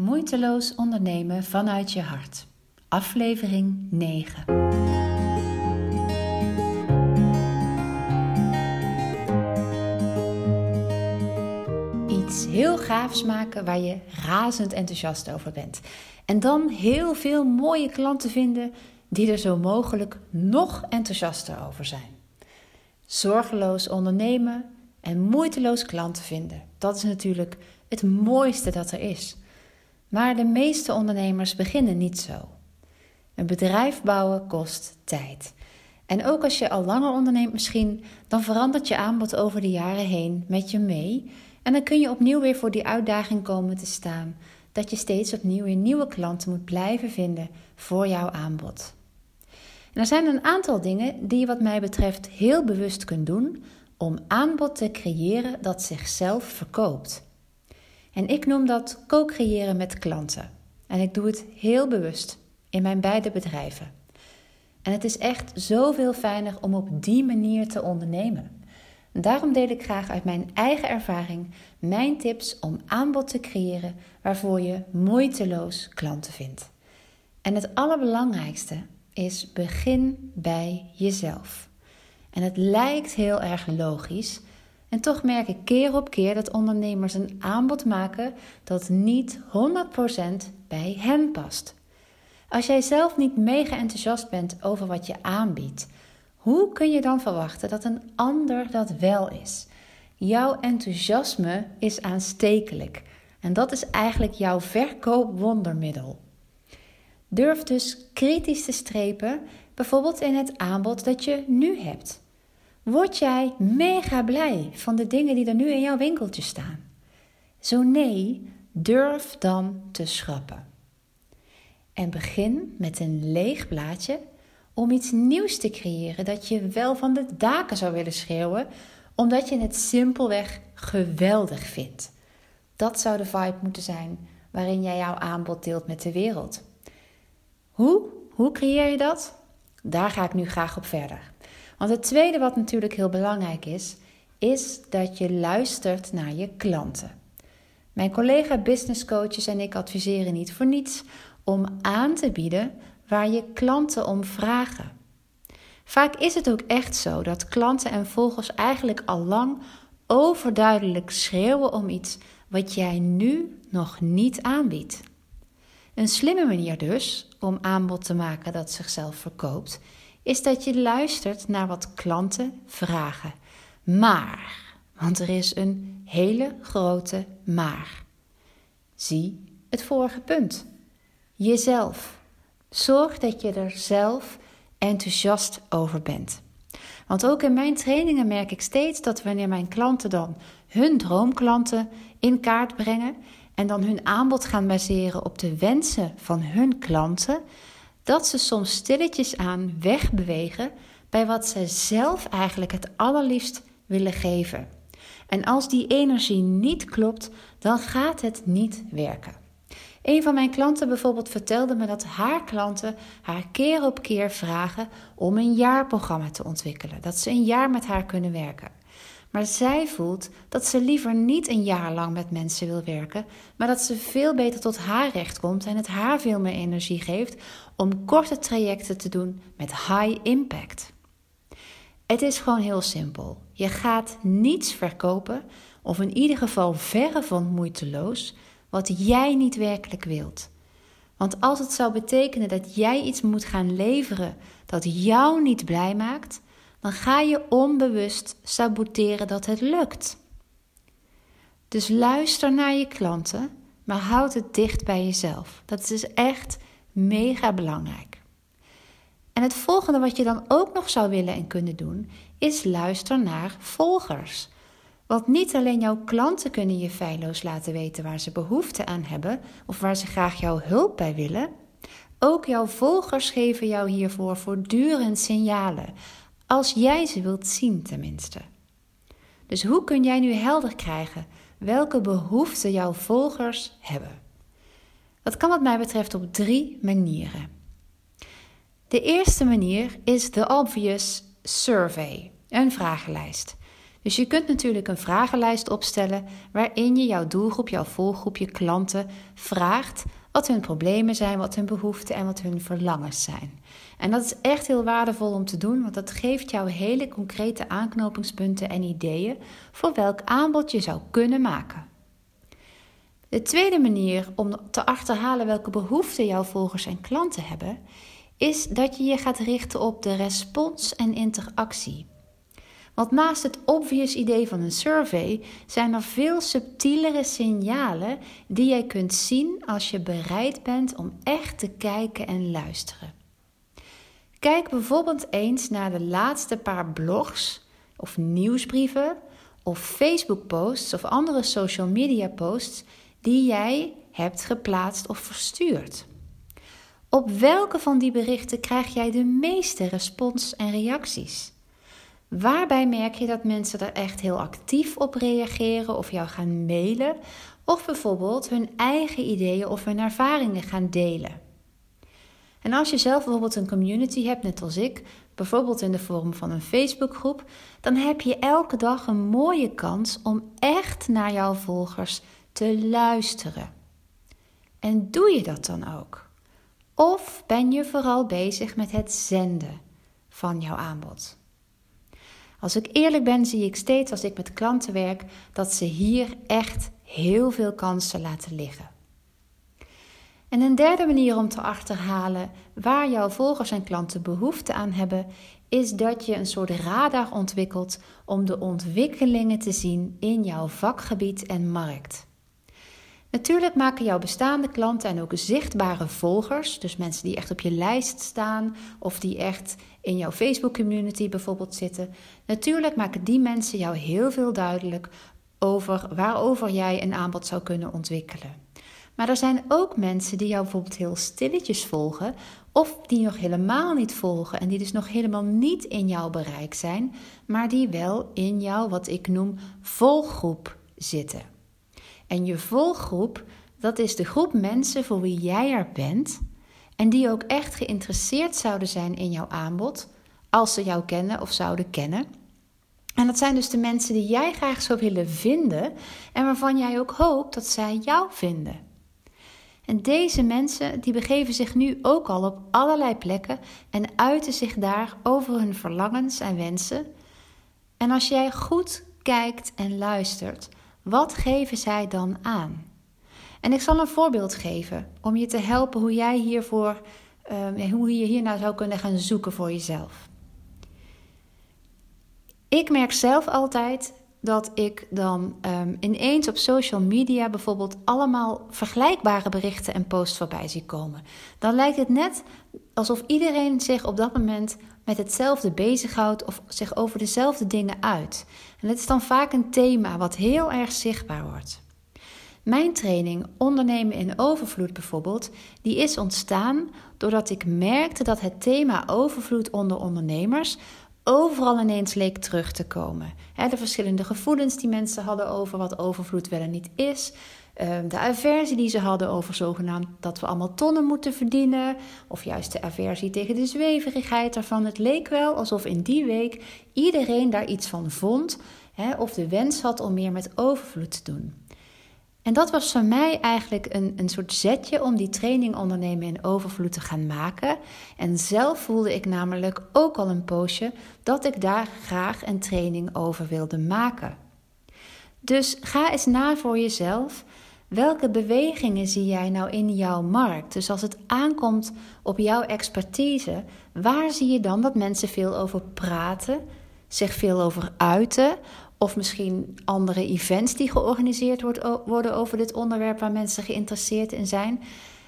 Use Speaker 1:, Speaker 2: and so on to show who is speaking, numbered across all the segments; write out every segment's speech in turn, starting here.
Speaker 1: Moeiteloos ondernemen vanuit je hart. Aflevering 9. Iets heel gaafs maken waar je razend enthousiast over bent. En dan heel veel mooie klanten vinden die er zo mogelijk nog enthousiaster over zijn. Zorgeloos ondernemen en moeiteloos klanten vinden. Dat is natuurlijk het mooiste dat er is. Maar de meeste ondernemers beginnen niet zo. Een bedrijf bouwen kost tijd. En ook als je al langer onderneemt misschien, dan verandert je aanbod over de jaren heen met je mee. En dan kun je opnieuw weer voor die uitdaging komen te staan. Dat je steeds opnieuw weer nieuwe klanten moet blijven vinden voor jouw aanbod. Er zijn een aantal dingen die je wat mij betreft heel bewust kunt doen om aanbod te creëren dat zichzelf verkoopt. En ik noem dat co-creëren met klanten. En ik doe het heel bewust in mijn beide bedrijven. En het is echt zoveel fijner om op die manier te ondernemen. Daarom deel ik graag uit mijn eigen ervaring mijn tips om aanbod te creëren waarvoor je moeiteloos klanten vindt. En het allerbelangrijkste is begin bij jezelf. En het lijkt heel erg logisch, en toch merk ik keer op keer dat ondernemers een aanbod maken dat niet 100% bij hen past. Als jij zelf niet mega enthousiast bent over wat je aanbiedt, hoe kun je dan verwachten dat een ander dat wel is? Jouw enthousiasme is aanstekelijk en dat is eigenlijk jouw verkoopwondermiddel. Durf dus kritisch te strepen, bijvoorbeeld in het aanbod dat je nu hebt. Word jij mega blij van de dingen die er nu in jouw winkeltje staan? Zo nee, durf dan te schrappen. En begin met een leeg blaadje om iets nieuws te creëren dat je wel van de daken zou willen schreeuwen, omdat je het simpelweg geweldig vindt. Dat zou de vibe moeten zijn waarin jij jouw aanbod deelt met de wereld. Hoe? Hoe creëer je dat? Daar ga ik nu graag op verder. Want het tweede wat natuurlijk heel belangrijk is, is dat je luistert naar je klanten. Mijn collega business coaches en ik adviseren niet voor niets om aan te bieden waar je klanten om vragen. Vaak is het ook echt zo dat klanten en volgers eigenlijk al lang overduidelijk schreeuwen om iets wat jij nu nog niet aanbiedt. Een slimme manier dus om aanbod te maken dat zichzelf verkoopt, is dat je luistert naar wat klanten vragen. Maar, want er is een hele grote maar. Zie het vorige punt. Jezelf. Zorg dat je er zelf enthousiast over bent. Want ook in mijn trainingen merk ik steeds dat wanneer mijn klanten dan hun droomklanten in kaart brengen en dan hun aanbod gaan baseren op de wensen van hun klanten, dat ze soms stilletjes aan wegbewegen bij wat ze zelf eigenlijk het allerliefst willen geven. En als die energie niet klopt, dan gaat het niet werken. Een van mijn klanten bijvoorbeeld vertelde me dat haar klanten haar keer op keer vragen om een jaarprogramma te ontwikkelen, dat ze een jaar met haar kunnen werken. Maar zij voelt dat ze liever niet een jaar lang met mensen wil werken, maar dat ze veel beter tot haar recht komt en het haar veel meer energie geeft om korte trajecten te doen met high impact. Het is gewoon heel simpel. Je gaat niets verkopen, of in ieder geval verre van moeiteloos, wat jij niet werkelijk wilt. Want als het zou betekenen dat jij iets moet gaan leveren dat jou niet blij maakt, dan ga je onbewust saboteren dat het lukt. Dus luister naar je klanten, maar houd het dicht bij jezelf. Dat is echt mega belangrijk. En het volgende wat je dan ook nog zou willen en kunnen doen, is luister naar volgers. Want niet alleen jouw klanten kunnen je feilloos laten weten waar ze behoefte aan hebben of waar ze graag jouw hulp bij willen. Ook jouw volgers geven jou hiervoor voortdurend signalen, als jij ze wilt zien tenminste. Dus hoe kun jij nu helder krijgen welke behoeften jouw volgers hebben? Dat kan wat mij betreft op drie manieren. De eerste manier is de obvious survey, een vragenlijst. Dus je kunt natuurlijk een vragenlijst opstellen waarin je jouw doelgroep, jouw volgroep, je klanten vraagt wat hun problemen zijn, wat hun behoeften en wat hun verlangens zijn. En dat is echt heel waardevol om te doen, want dat geeft jou hele concrete aanknopingspunten en ideeën voor welk aanbod je zou kunnen maken. De tweede manier om te achterhalen welke behoeften jouw volgers en klanten hebben, is dat je je gaat richten op de respons en interactie. Want naast het obvious idee van een survey zijn er veel subtielere signalen die jij kunt zien als je bereid bent om echt te kijken en luisteren. Kijk bijvoorbeeld eens naar de laatste paar blogs of nieuwsbrieven of Facebook-posts of andere social media posts die jij hebt geplaatst of verstuurd. Op welke van die berichten krijg jij de meeste respons en reacties? Waarbij merk je dat mensen er echt heel actief op reageren of jou gaan mailen of bijvoorbeeld hun eigen ideeën of hun ervaringen gaan delen? En als je zelf bijvoorbeeld een community hebt, net als ik, bijvoorbeeld in de vorm van een Facebookgroep, dan heb je elke dag een mooie kans om echt naar jouw volgers te luisteren. En doe je dat dan ook? Of ben je vooral bezig met het zenden van jouw aanbod? Als ik eerlijk ben, zie ik steeds als ik met klanten werk dat ze hier echt heel veel kansen laten liggen. En een derde manier om te achterhalen waar jouw volgers en klanten behoefte aan hebben, is dat je een soort radar ontwikkelt om de ontwikkelingen te zien in jouw vakgebied en markt. Natuurlijk maken jouw bestaande klanten en ook zichtbare volgers, dus mensen die echt op je lijst staan of die echt in jouw Facebook community bijvoorbeeld zitten, natuurlijk maken die mensen jou heel veel duidelijk over waarover jij een aanbod zou kunnen ontwikkelen. Maar er zijn ook mensen die jou bijvoorbeeld heel stilletjes volgen, of die nog helemaal niet volgen en die dus nog helemaal niet in jouw bereik zijn, maar die wel in jouw wat ik noem volgroep zitten. En je volgroep, dat is de groep mensen voor wie jij er bent en die ook echt geïnteresseerd zouden zijn in jouw aanbod, als ze jou kennen of zouden kennen. En dat zijn dus de mensen die jij graag zou willen vinden en waarvan jij ook hoopt dat zij jou vinden. En deze mensen die begeven zich nu ook al op allerlei plekken en uiten zich daar over hun verlangens en wensen. En als jij goed kijkt en luistert, wat geven zij dan aan? En ik zal een voorbeeld geven om je te helpen hoe jij hiervoor, uh, hoe je hiernaar zou kunnen gaan zoeken voor jezelf. Ik merk zelf altijd dat ik dan um, ineens op social media bijvoorbeeld allemaal vergelijkbare berichten en posts voorbij zie komen. Dan lijkt het net alsof iedereen zich op dat moment met hetzelfde bezighoudt of zich over dezelfde dingen uit. En het is dan vaak een thema wat heel erg zichtbaar wordt. Mijn training Ondernemen in Overvloed bijvoorbeeld, die is ontstaan doordat ik merkte dat het thema overvloed onder ondernemers overal ineens leek terug te komen. De verschillende gevoelens die mensen hadden over wat overvloed wel en niet is. Ehm, de aversie die ze hadden over zogenaamd dat we allemaal tonnen moeten verdienen. Of juist de aversie tegen de zweverigheid ervan. Het leek wel alsof in die week iedereen daar iets van vond. Of de wens had om meer met overvloed te doen. En dat was voor mij eigenlijk een, een soort zetje om die training ondernemen in overvloed te gaan maken. En zelf voelde ik namelijk ook al een poosje dat ik daar graag een training over wilde maken. Dus ga eens na voor jezelf. Welke bewegingen zie jij nou in jouw markt? Dus als het aankomt op jouw expertise, waar zie je dan dat mensen veel over praten, zich veel over uiten of misschien andere events die georganiseerd worden over dit onderwerp waar mensen geïnteresseerd in zijn.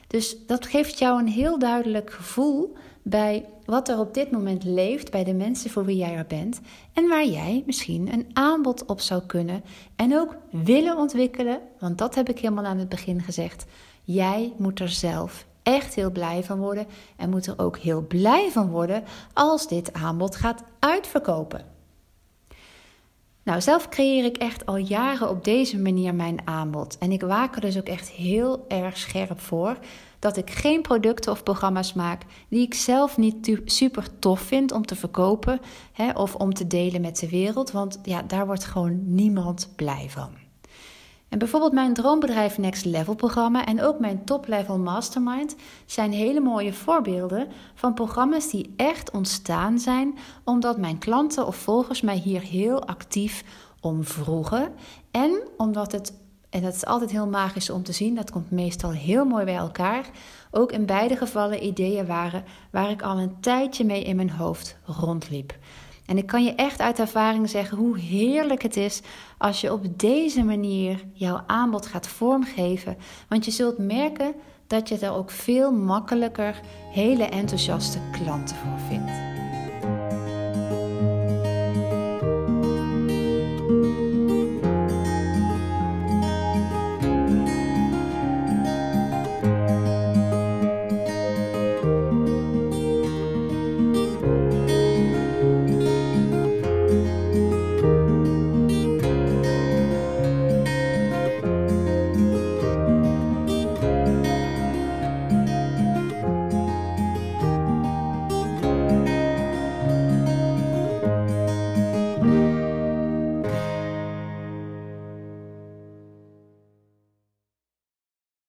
Speaker 1: Dus dat geeft jou een heel duidelijk gevoel bij wat er op dit moment leeft bij de mensen voor wie jij er bent en waar jij misschien een aanbod op zou kunnen en ook willen ontwikkelen, want dat heb ik helemaal aan het begin gezegd. Jij moet er zelf echt heel blij van worden en moet er ook heel blij van worden als dit aanbod gaat uitverkopen. Nou, zelf creëer ik echt al jaren op deze manier mijn aanbod. En ik waak er dus ook echt heel erg scherp voor dat ik geen producten of programma's maak die ik zelf niet super tof vind om te verkopen hè, of om te delen met de wereld. Want ja, daar wordt gewoon niemand blij van. En bijvoorbeeld mijn droombedrijf Next Level programma en ook mijn Top Level Mastermind zijn hele mooie voorbeelden van programma's die echt ontstaan zijn omdat mijn klanten of volgers mij hier heel actief om vroegen en omdat het en dat is altijd heel magisch om te zien. Dat komt meestal heel mooi bij elkaar. Ook in beide gevallen ideeën waren waar ik al een tijdje mee in mijn hoofd rondliep. En ik kan je echt uit ervaring zeggen hoe heerlijk het is als je op deze manier jouw aanbod gaat vormgeven. Want je zult merken dat je er ook veel makkelijker hele enthousiaste klanten voor vindt.